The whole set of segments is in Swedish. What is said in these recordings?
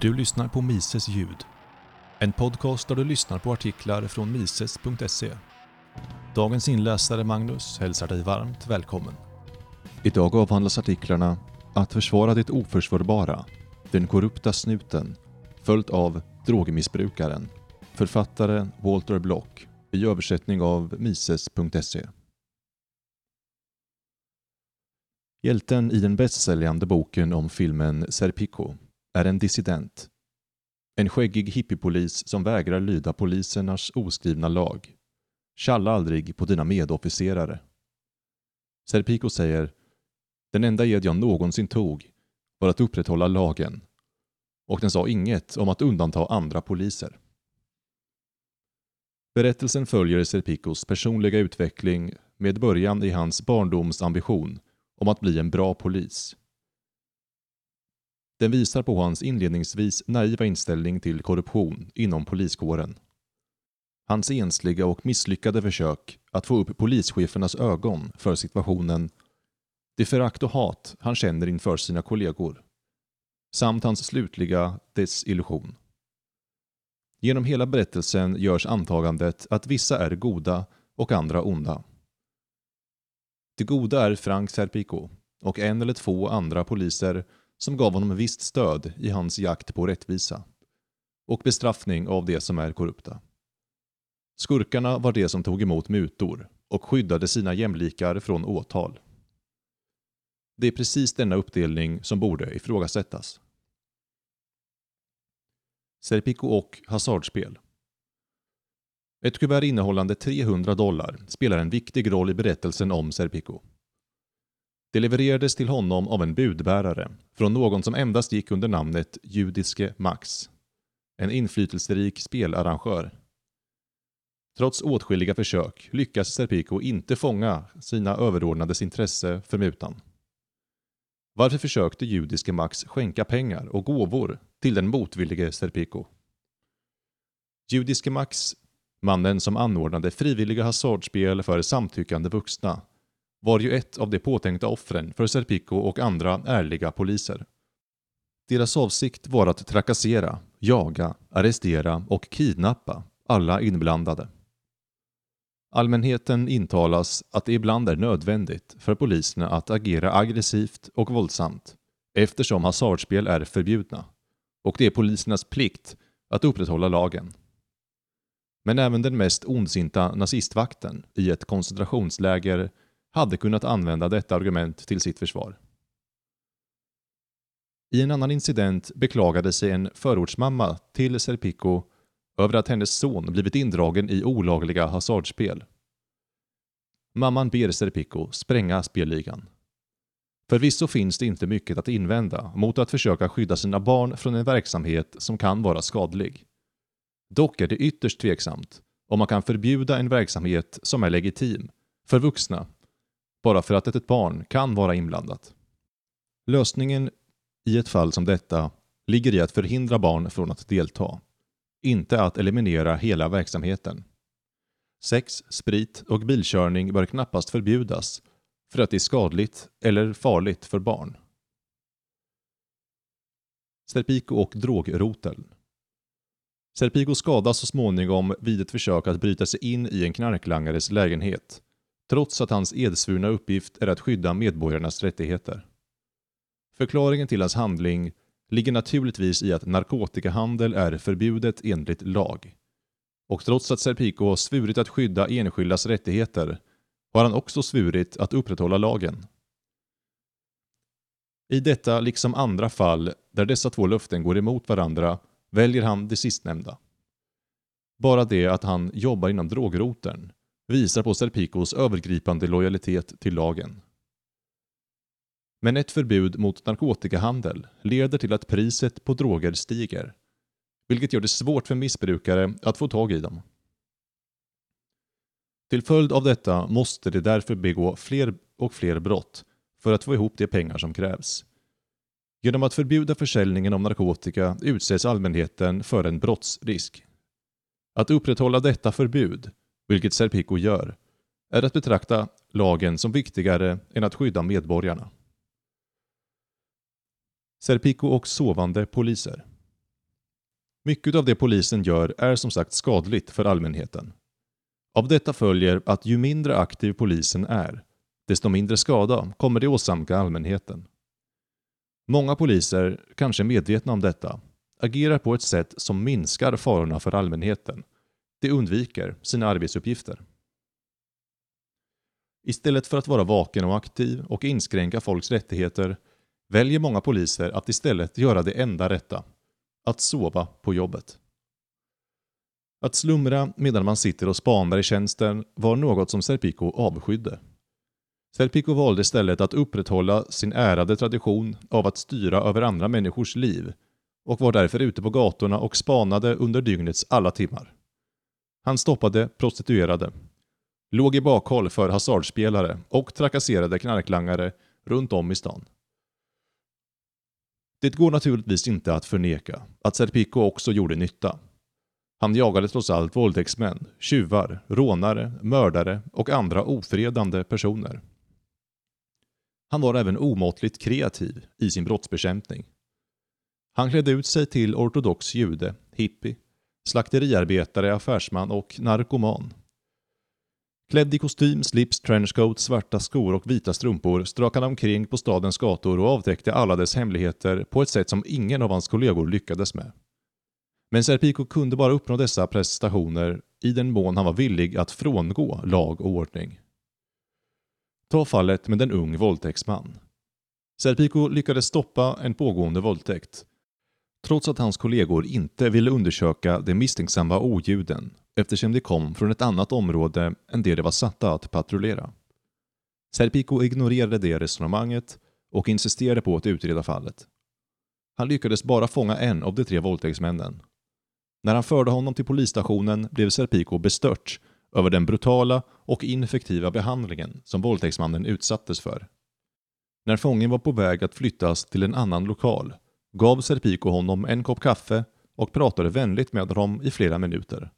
Du lyssnar på Mises ljud. En podcast där du lyssnar på artiklar från mises.se. Dagens inläsare Magnus hälsar dig varmt välkommen. Idag avhandlas artiklarna Att försvara det oförsvarbara, Den korrupta snuten, följt av Drogmissbrukaren, författare Walter Block, i översättning av mises.se. Hjälten i den bästsäljande boken om filmen Serpico är en dissident. En skäggig hippiepolis som vägrar lyda polisernas oskrivna lag. Tjalla aldrig på dina medofficerare. Serpico säger Den enda ed jag någonsin tog var att upprätthålla lagen och den sa inget om att undanta andra poliser. Berättelsen följer Serpicos personliga utveckling med början i hans barndomsambition om att bli en bra polis. Den visar på hans inledningsvis naiva inställning till korruption inom poliskåren. Hans ensliga och misslyckade försök att få upp polischefernas ögon för situationen, det förakt och hat han känner inför sina kollegor, samt hans slutliga desillusion. Genom hela berättelsen görs antagandet att vissa är goda och andra onda. Det goda är Frank Serpico och en eller två andra poliser som gav honom visst stöd i hans jakt på rättvisa och bestraffning av det som är korrupta. Skurkarna var de som tog emot mutor och skyddade sina jämlikar från åtal. Det är precis denna uppdelning som borde ifrågasättas. Serpico och hasardspel. Ett kuvert innehållande 300 dollar spelar en viktig roll i berättelsen om Serpico. Det levererades till honom av en budbärare från någon som endast gick under namnet Judiske Max. En inflytelserik spelarrangör. Trots åtskilliga försök lyckas Serpico inte fånga sina överordnades intresse för mutan. Varför försökte judiske Max skänka pengar och gåvor till den motvillige Serpico? Judiske Max, mannen som anordnade frivilliga hasardspel för samtyckande vuxna, var ju ett av de påtänkta offren för Serpico och andra ärliga poliser. Deras avsikt var att trakassera, jaga, arrestera och kidnappa alla inblandade. Allmänheten intalas att det ibland är nödvändigt för poliserna att agera aggressivt och våldsamt eftersom hasardspel är förbjudna och det är polisernas plikt att upprätthålla lagen. Men även den mest ondsinta nazistvakten i ett koncentrationsläger hade kunnat använda detta argument till sitt försvar. I en annan incident beklagade sig en förortsmamma till Serpico över att hennes son blivit indragen i olagliga hasardspel. Mamman ber Serpico spränga spelligan. Förvisso finns det inte mycket att invända mot att försöka skydda sina barn från en verksamhet som kan vara skadlig. Dock är det ytterst tveksamt om man kan förbjuda en verksamhet som är legitim för vuxna bara för att ett barn kan vara inblandat. Lösningen i ett fall som detta ligger i att förhindra barn från att delta, inte att eliminera hela verksamheten. Sex, sprit och bilkörning bör knappast förbjudas för att det är skadligt eller farligt för barn. Serpico och drogroteln Serpico skadas så småningom vid ett försök att bryta sig in i en knarklangares lägenhet trots att hans edsvurna uppgift är att skydda medborgarnas rättigheter. Förklaringen till hans handling ligger naturligtvis i att narkotikahandel är förbjudet enligt lag. Och trots att Serpico har svurit att skydda enskildas rättigheter har han också svurit att upprätthålla lagen. I detta liksom andra fall där dessa två löften går emot varandra väljer han det sistnämnda. Bara det att han jobbar inom drogroteln visar på Serpicos övergripande lojalitet till lagen. Men ett förbud mot narkotikahandel leder till att priset på droger stiger, vilket gör det svårt för missbrukare att få tag i dem. Till följd av detta måste de därför begå fler och fler brott för att få ihop de pengar som krävs. Genom att förbjuda försäljningen av narkotika utsätts allmänheten för en brottsrisk. Att upprätthålla detta förbud vilket Serpico gör, är att betrakta lagen som viktigare än att skydda medborgarna. Serpico och sovande poliser. Mycket av det polisen gör är som sagt skadligt för allmänheten. Av detta följer att ju mindre aktiv polisen är, desto mindre skada kommer det åsamka allmänheten. Många poliser, kanske medvetna om detta, agerar på ett sätt som minskar farorna för allmänheten. De undviker sina arbetsuppgifter. Istället för att vara vaken och aktiv och inskränka folks rättigheter väljer många poliser att istället göra det enda rätta. Att sova på jobbet. Att slumra medan man sitter och spanar i tjänsten var något som Serpico avskydde. Serpico valde istället att upprätthålla sin ärade tradition av att styra över andra människors liv och var därför ute på gatorna och spanade under dygnets alla timmar. Han stoppade prostituerade, låg i bakhåll för hasardspelare och trakasserade knarklangare runt om i stan. Det går naturligtvis inte att förneka att Serpico också gjorde nytta. Han jagade trots allt våldtäktsmän, tjuvar, rånare, mördare och andra ofredande personer. Han var även omåttligt kreativ i sin brottsbekämpning. Han klädde ut sig till ortodox jude, hippie, slakteriarbetare, affärsman och narkoman. Klädd i kostym, slips, trenchcoat, svarta skor och vita strumpor strök han omkring på stadens gator och avtäckte alla dess hemligheter på ett sätt som ingen av hans kollegor lyckades med. Men Serpico kunde bara uppnå dessa prestationer i den mån han var villig att frångå lag och ordning. Ta fallet med en ung våldtäktsman. Serpico lyckades stoppa en pågående våldtäkt trots att hans kollegor inte ville undersöka de misstänksamma oljuden eftersom de kom från ett annat område än det de var satta att patrullera. Serpico ignorerade det resonemanget och insisterade på att utreda fallet. Han lyckades bara fånga en av de tre våldtäktsmännen. När han förde honom till polisstationen blev Serpico bestört över den brutala och ineffektiva behandlingen som våldtäktsmannen utsattes för. När fången var på väg att flyttas till en annan lokal gav Serpico honom en kopp kaffe och pratade vänligt med honom i flera minuter.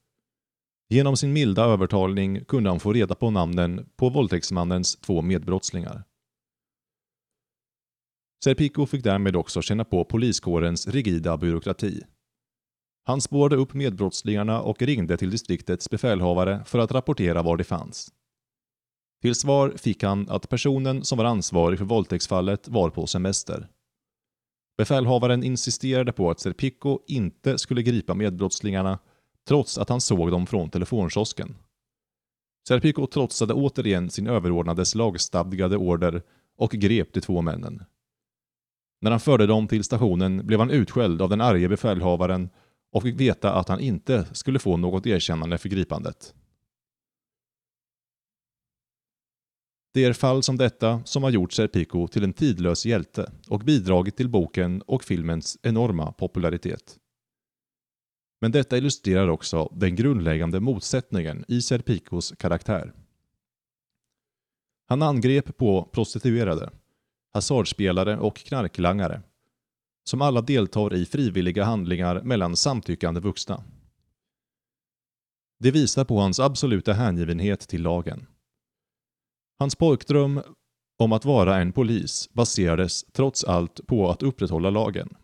Genom sin milda övertalning kunde han få reda på namnen på våldtäktsmannens två medbrottslingar. Serpico fick därmed också känna på poliskårens rigida byråkrati. Han spårade upp medbrottslingarna och ringde till distriktets befälhavare för att rapportera var de fanns. Till svar fick han att personen som var ansvarig för våldtäktsfallet var på semester. Befälhavaren insisterade på att Serpico inte skulle gripa medbrottslingarna trots att han såg dem från telefonkiosken. Serpico trotsade återigen sin överordnades lagstadgade order och grep de två männen. När han förde dem till stationen blev han utskälld av den arge befälhavaren och fick veta att han inte skulle få något erkännande för gripandet. Det är fall som detta som har gjort Serpico till en tidlös hjälte och bidragit till boken och filmens enorma popularitet. Men detta illustrerar också den grundläggande motsättningen i Serpicos karaktär. Han angrep på prostituerade, hasardspelare och knarklangare, som alla deltar i frivilliga handlingar mellan samtyckande vuxna. Det visar på hans absoluta hängivenhet till lagen. Hans pojkdröm om att vara en polis baserades trots allt på att upprätthålla lagen.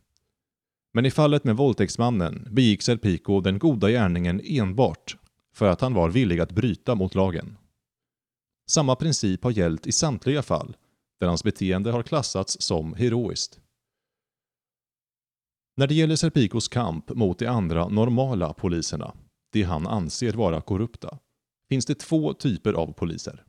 Men i fallet med våldtäktsmannen begick Serpico den goda gärningen enbart för att han var villig att bryta mot lagen. Samma princip har gällt i samtliga fall där hans beteende har klassats som heroiskt. När det gäller Serpicos kamp mot de andra normala poliserna, de han anser vara korrupta, finns det två typer av poliser.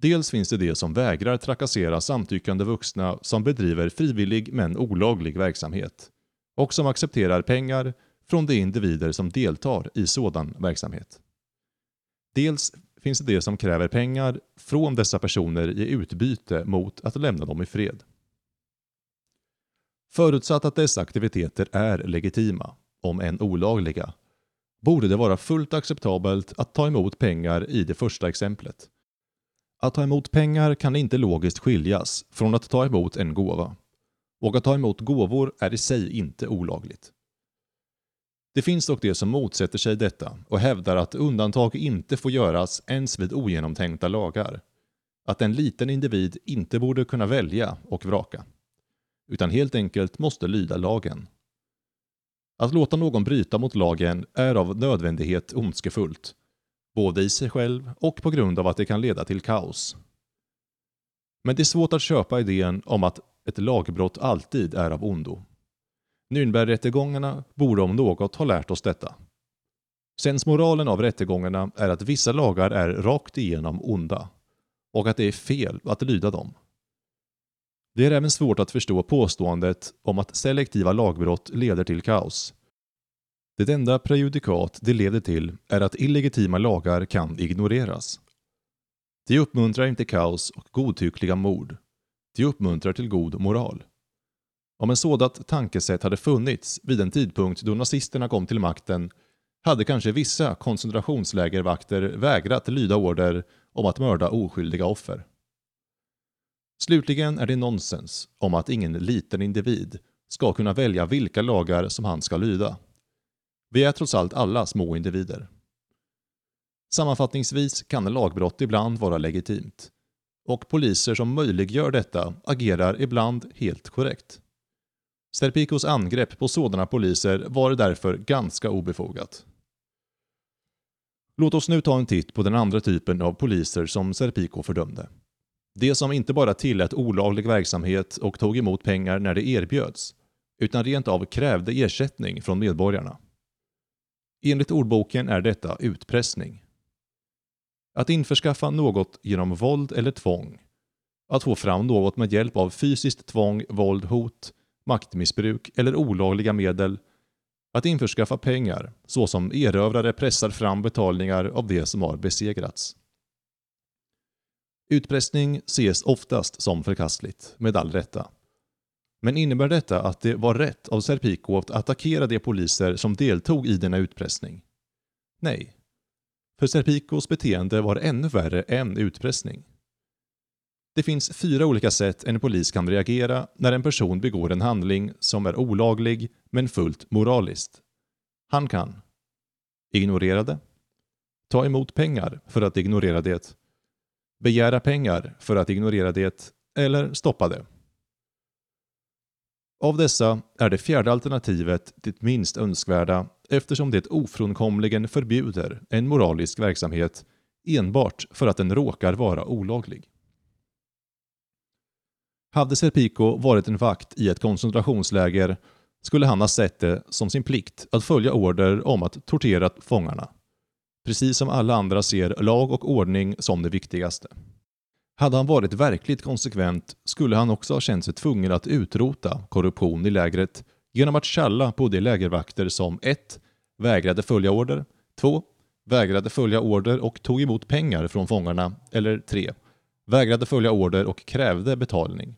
Dels finns det de som vägrar trakassera samtyckande vuxna som bedriver frivillig men olaglig verksamhet och som accepterar pengar från de individer som deltar i sådan verksamhet. Dels finns det de som kräver pengar från dessa personer i utbyte mot att lämna dem i fred. Förutsatt att dessa aktiviteter är legitima, om än olagliga, borde det vara fullt acceptabelt att ta emot pengar i det första exemplet att ta emot pengar kan inte logiskt skiljas från att ta emot en gåva. Och att ta emot gåvor är i sig inte olagligt. Det finns dock de som motsätter sig detta och hävdar att undantag inte får göras ens vid ogenomtänkta lagar. Att en liten individ inte borde kunna välja och vraka. Utan helt enkelt måste lyda lagen. Att låta någon bryta mot lagen är av nödvändighet ondskefullt, både i sig själv och på grund av att det kan leda till kaos. Men det är svårt att köpa idén om att ett lagbrott alltid är av ondo. Nürnbergrättegångarna borde om något ha lärt oss detta. Sensmoralen av rättegångarna är att vissa lagar är rakt igenom onda och att det är fel att lyda dem. Det är även svårt att förstå påståendet om att selektiva lagbrott leder till kaos. Det enda prejudikat det leder till är att illegitima lagar kan ignoreras. Det uppmuntrar inte kaos och godtyckliga mord. Det uppmuntrar till god moral. Om en sådant tankesätt hade funnits vid en tidpunkt då nazisterna kom till makten hade kanske vissa koncentrationslägervakter vägrat lyda order om att mörda oskyldiga offer. Slutligen är det nonsens om att ingen liten individ ska kunna välja vilka lagar som han ska lyda. Vi är trots allt alla små individer. Sammanfattningsvis kan lagbrott ibland vara legitimt. Och poliser som möjliggör detta agerar ibland helt korrekt. Sterpikos angrepp på sådana poliser var därför ganska obefogat. Låt oss nu ta en titt på den andra typen av poliser som Serpico fördömde. De som inte bara tillät olaglig verksamhet och tog emot pengar när det erbjöds, utan rent av krävde ersättning från medborgarna. Enligt ordboken är detta utpressning. Att införskaffa något genom våld eller tvång, att få fram något med hjälp av fysiskt tvång, våld, hot, maktmissbruk eller olagliga medel, att införskaffa pengar, så som erövrare pressar fram betalningar av det som har besegrats. Utpressning ses oftast som förkastligt, med all rätta. Men innebär detta att det var rätt av Serpico att attackera de poliser som deltog i denna utpressning? Nej. För Serpicos beteende var ännu värre än utpressning. Det finns fyra olika sätt en polis kan reagera när en person begår en handling som är olaglig men fullt moraliskt. Han kan ignorera det, ta emot pengar för att ignorera det, begära pengar för att ignorera det eller stoppa det. Av dessa är det fjärde alternativet det minst önskvärda eftersom det ofrånkomligen förbjuder en moralisk verksamhet enbart för att den råkar vara olaglig. Hade Serpico varit en vakt i ett koncentrationsläger skulle han ha sett det som sin plikt att följa order om att tortera fångarna. Precis som alla andra ser lag och ordning som det viktigaste. Hade han varit verkligt konsekvent skulle han också ha känt sig tvungen att utrota korruption i lägret genom att tjalla på de lägervakter som 1. Vägrade följa order 2. Vägrade följa order och tog emot pengar från fångarna eller 3. Vägrade följa order och krävde betalning.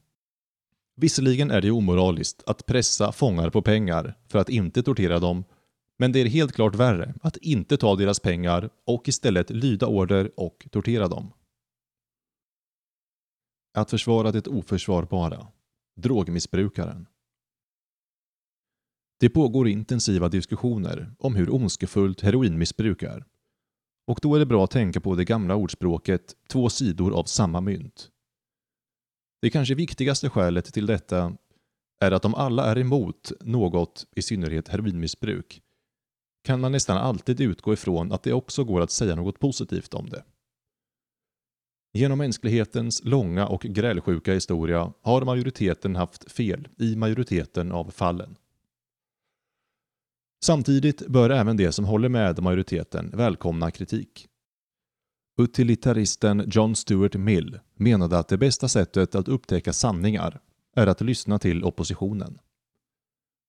Visserligen är det omoraliskt att pressa fångar på pengar för att inte tortera dem, men det är helt klart värre att inte ta deras pengar och istället lyda order och tortera dem. Att försvara det oförsvarbara. Drogmissbrukaren. Det pågår intensiva diskussioner om hur ondskefullt heroinmissbruk är. Och då är det bra att tänka på det gamla ordspråket två sidor av samma mynt. Det kanske viktigaste skälet till detta är att om alla är emot något, i synnerhet heroinmissbruk, kan man nästan alltid utgå ifrån att det också går att säga något positivt om det. Genom mänsklighetens långa och grälsjuka historia har majoriteten haft fel i majoriteten av fallen. Samtidigt bör även de som håller med majoriteten välkomna kritik. Utilitaristen John Stuart Mill menade att det bästa sättet att upptäcka sanningar är att lyssna till oppositionen.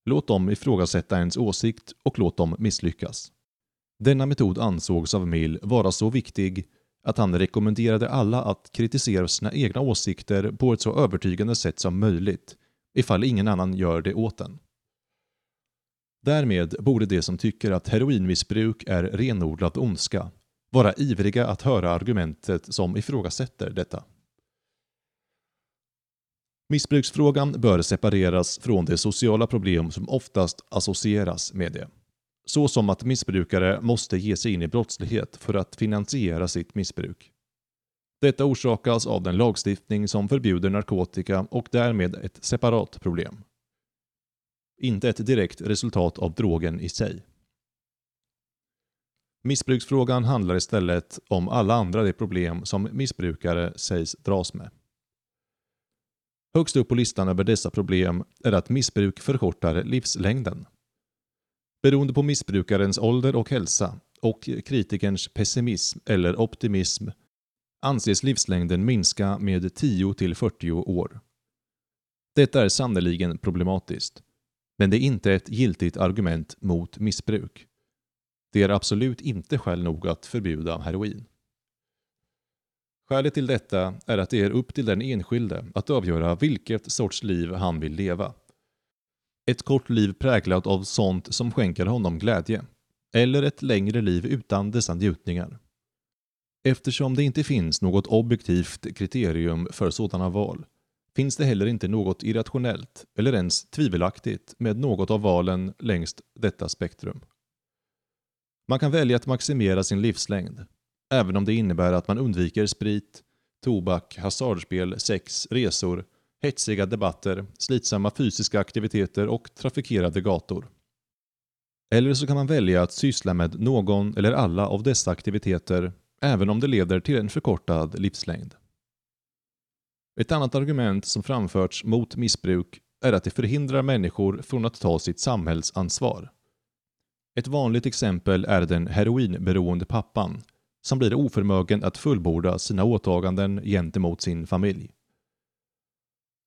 Låt dem ifrågasätta ens åsikt och låt dem misslyckas. Denna metod ansågs av Mill vara så viktig att han rekommenderade alla att kritisera sina egna åsikter på ett så övertygande sätt som möjligt, ifall ingen annan gör det åt en. Därmed borde de som tycker att heroinmissbruk är renodlad ondska vara ivriga att höra argumentet som ifrågasätter detta. Missbruksfrågan bör separeras från de sociala problem som oftast associeras med det. Så som att missbrukare måste ge sig in i brottslighet för att finansiera sitt missbruk. Detta orsakas av den lagstiftning som förbjuder narkotika och därmed ett separat problem. inte ett direkt resultat av drogen i sig. Missbruksfrågan handlar istället om alla andra de problem som missbrukare sägs dras med. Högst upp på listan över dessa problem är att missbruk förkortar livslängden. Beroende på missbrukarens ålder och hälsa och kritikerns pessimism eller optimism anses livslängden minska med 10-40 år. Detta är sannoliken problematiskt, men det är inte ett giltigt argument mot missbruk. Det är absolut inte skäl nog att förbjuda heroin. Skälet till detta är att det är upp till den enskilde att avgöra vilket sorts liv han vill leva. Ett kort liv präglat av sånt som skänker honom glädje. Eller ett längre liv utan dessa njutningar. Eftersom det inte finns något objektivt kriterium för sådana val finns det heller inte något irrationellt eller ens tvivelaktigt med något av valen längs detta spektrum. Man kan välja att maximera sin livslängd, även om det innebär att man undviker sprit, tobak, hasardspel, sex, resor, hetsiga debatter, slitsamma fysiska aktiviteter och trafikerade gator. Eller så kan man välja att syssla med någon eller alla av dessa aktiviteter även om det leder till en förkortad livslängd. Ett annat argument som framförts mot missbruk är att det förhindrar människor från att ta sitt samhällsansvar. Ett vanligt exempel är den heroinberoende pappan som blir oförmögen att fullborda sina åtaganden gentemot sin familj.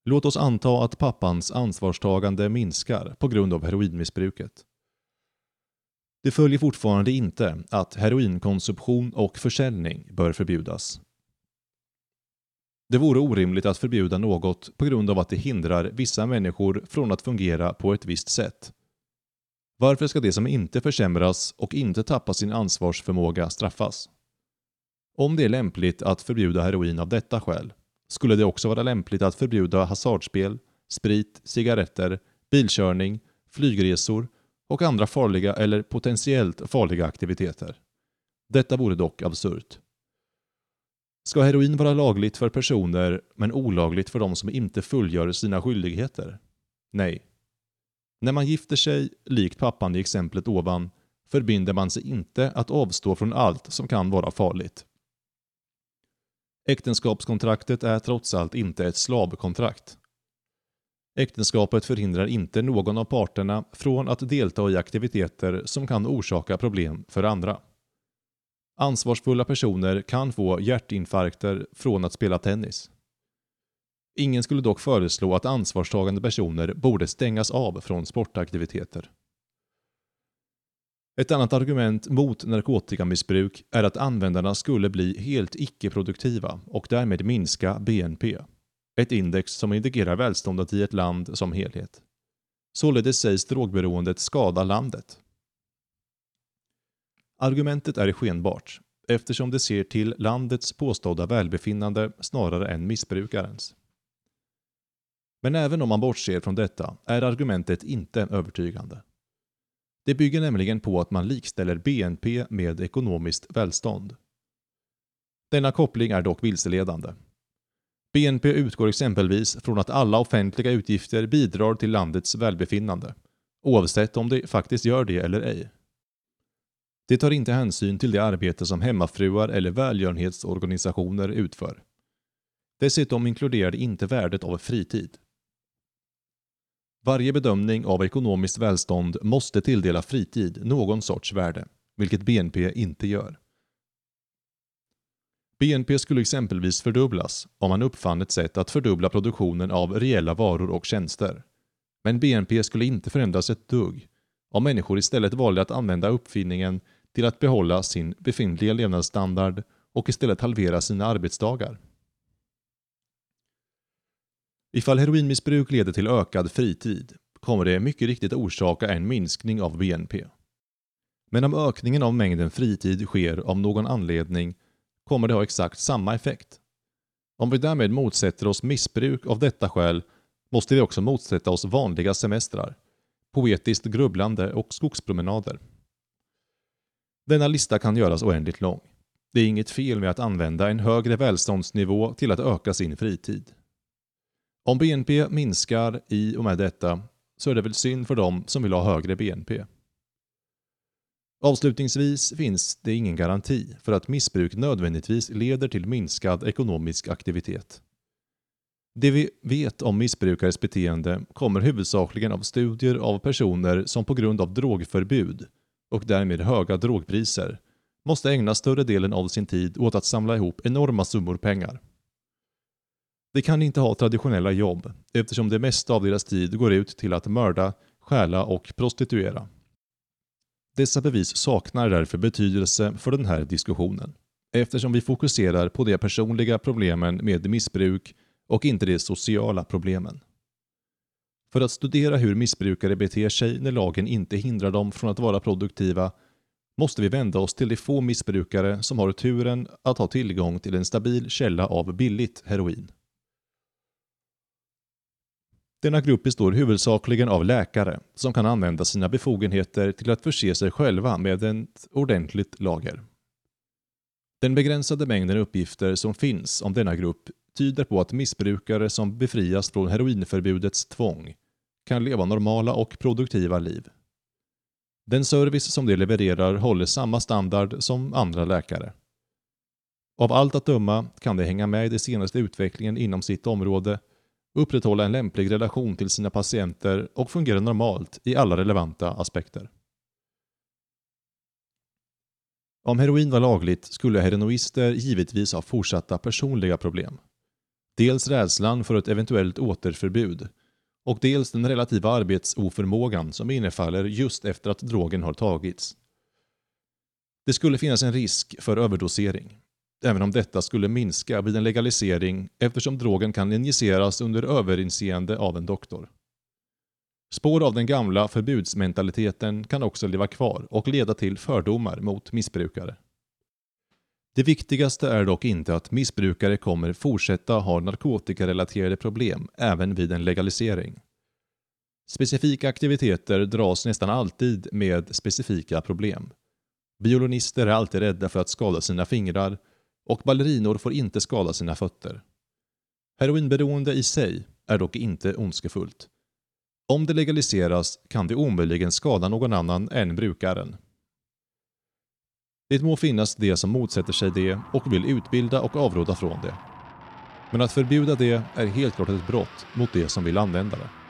Låt oss anta att pappans ansvarstagande minskar på grund av heroinmissbruket. Det följer fortfarande inte att heroinkonsumtion och försäljning bör förbjudas. Det vore orimligt att förbjuda något på grund av att det hindrar vissa människor från att fungera på ett visst sätt. Varför ska det som inte försämras och inte tappar sin ansvarsförmåga straffas? Om det är lämpligt att förbjuda heroin av detta skäl, skulle det också vara lämpligt att förbjuda hasardspel, sprit, cigaretter, bilkörning, flygresor och andra farliga eller potentiellt farliga aktiviteter. Detta vore dock absurt. Ska heroin vara lagligt för personer men olagligt för de som inte fullgör sina skyldigheter? Nej. När man gifter sig, likt pappan i exemplet ovan, förbinder man sig inte att avstå från allt som kan vara farligt. Äktenskapskontraktet är trots allt inte ett slavkontrakt. Äktenskapet förhindrar inte någon av parterna från att delta i aktiviteter som kan orsaka problem för andra. Ansvarsfulla personer kan få hjärtinfarkter från att spela tennis. Ingen skulle dock föreslå att ansvarstagande personer borde stängas av från sportaktiviteter. Ett annat argument mot narkotikamissbruk är att användarna skulle bli helt icke-produktiva och därmed minska BNP. Ett index som indikerar välståndet i ett land som helhet. Således sägs drogberoendet skada landet. Argumentet är skenbart eftersom det ser till landets påstådda välbefinnande snarare än missbrukarens. Men även om man bortser från detta är argumentet inte övertygande. Det bygger nämligen på att man likställer BNP med ekonomiskt välstånd. Denna koppling är dock vilseledande. BNP utgår exempelvis från att alla offentliga utgifter bidrar till landets välbefinnande, oavsett om de faktiskt gör det eller ej. Det tar inte hänsyn till det arbete som hemmafruar eller välgörenhetsorganisationer utför. Dessutom inkluderar det inte värdet av fritid. Varje bedömning av ekonomiskt välstånd måste tilldela fritid någon sorts värde, vilket BNP inte gör. BNP skulle exempelvis fördubblas om man uppfann ett sätt att fördubbla produktionen av reella varor och tjänster. Men BNP skulle inte förändras ett dugg om människor istället valde att använda uppfinningen till att behålla sin befintliga levnadsstandard och istället halvera sina arbetsdagar. Ifall heroinmissbruk leder till ökad fritid kommer det mycket riktigt orsaka en minskning av BNP. Men om ökningen av mängden fritid sker av någon anledning kommer det ha exakt samma effekt. Om vi därmed motsätter oss missbruk av detta skäl måste vi också motsätta oss vanliga semestrar, poetiskt grubblande och skogspromenader. Denna lista kan göras oändligt lång. Det är inget fel med att använda en högre välståndsnivå till att öka sin fritid. Om BNP minskar i och med detta så är det väl synd för dem som vill ha högre BNP. Avslutningsvis finns det ingen garanti för att missbruk nödvändigtvis leder till minskad ekonomisk aktivitet. Det vi vet om missbrukares beteende kommer huvudsakligen av studier av personer som på grund av drogförbud och därmed höga drogpriser måste ägna större delen av sin tid åt att samla ihop enorma summor pengar. De kan inte ha traditionella jobb eftersom det mesta av deras tid går ut till att mörda, stjäla och prostituera. Dessa bevis saknar därför betydelse för den här diskussionen eftersom vi fokuserar på de personliga problemen med missbruk och inte de sociala problemen. För att studera hur missbrukare beter sig när lagen inte hindrar dem från att vara produktiva måste vi vända oss till de få missbrukare som har turen att ha tillgång till en stabil källa av billigt heroin. Denna grupp består huvudsakligen av läkare som kan använda sina befogenheter till att förse sig själva med ett ordentligt lager. Den begränsade mängden uppgifter som finns om denna grupp tyder på att missbrukare som befrias från heroinförbudets tvång kan leva normala och produktiva liv. Den service som de levererar håller samma standard som andra läkare. Av allt att döma kan de hänga med i den senaste utvecklingen inom sitt område, upprätthålla en lämplig relation till sina patienter och fungera normalt i alla relevanta aspekter. Om heroin var lagligt skulle heroinister givetvis ha fortsatta personliga problem. Dels rädslan för ett eventuellt återförbud och dels den relativa arbetsoförmågan som innefaller just efter att drogen har tagits. Det skulle finnas en risk för överdosering, även om detta skulle minska vid en legalisering eftersom drogen kan injiceras under överinseende av en doktor. Spår av den gamla förbudsmentaliteten kan också leva kvar och leda till fördomar mot missbrukare. Det viktigaste är dock inte att missbrukare kommer fortsätta ha narkotikarelaterade problem även vid en legalisering. Specifika aktiviteter dras nästan alltid med specifika problem. Violinister är alltid rädda för att skada sina fingrar och ballerinor får inte skada sina fötter. Heroinberoende i sig är dock inte ondskefullt. Om det legaliseras kan det omöjligen skada någon annan än brukaren. Det må finnas de som motsätter sig det och vill utbilda och avråda från det. Men att förbjuda det är helt klart ett brott mot de som vill använda det.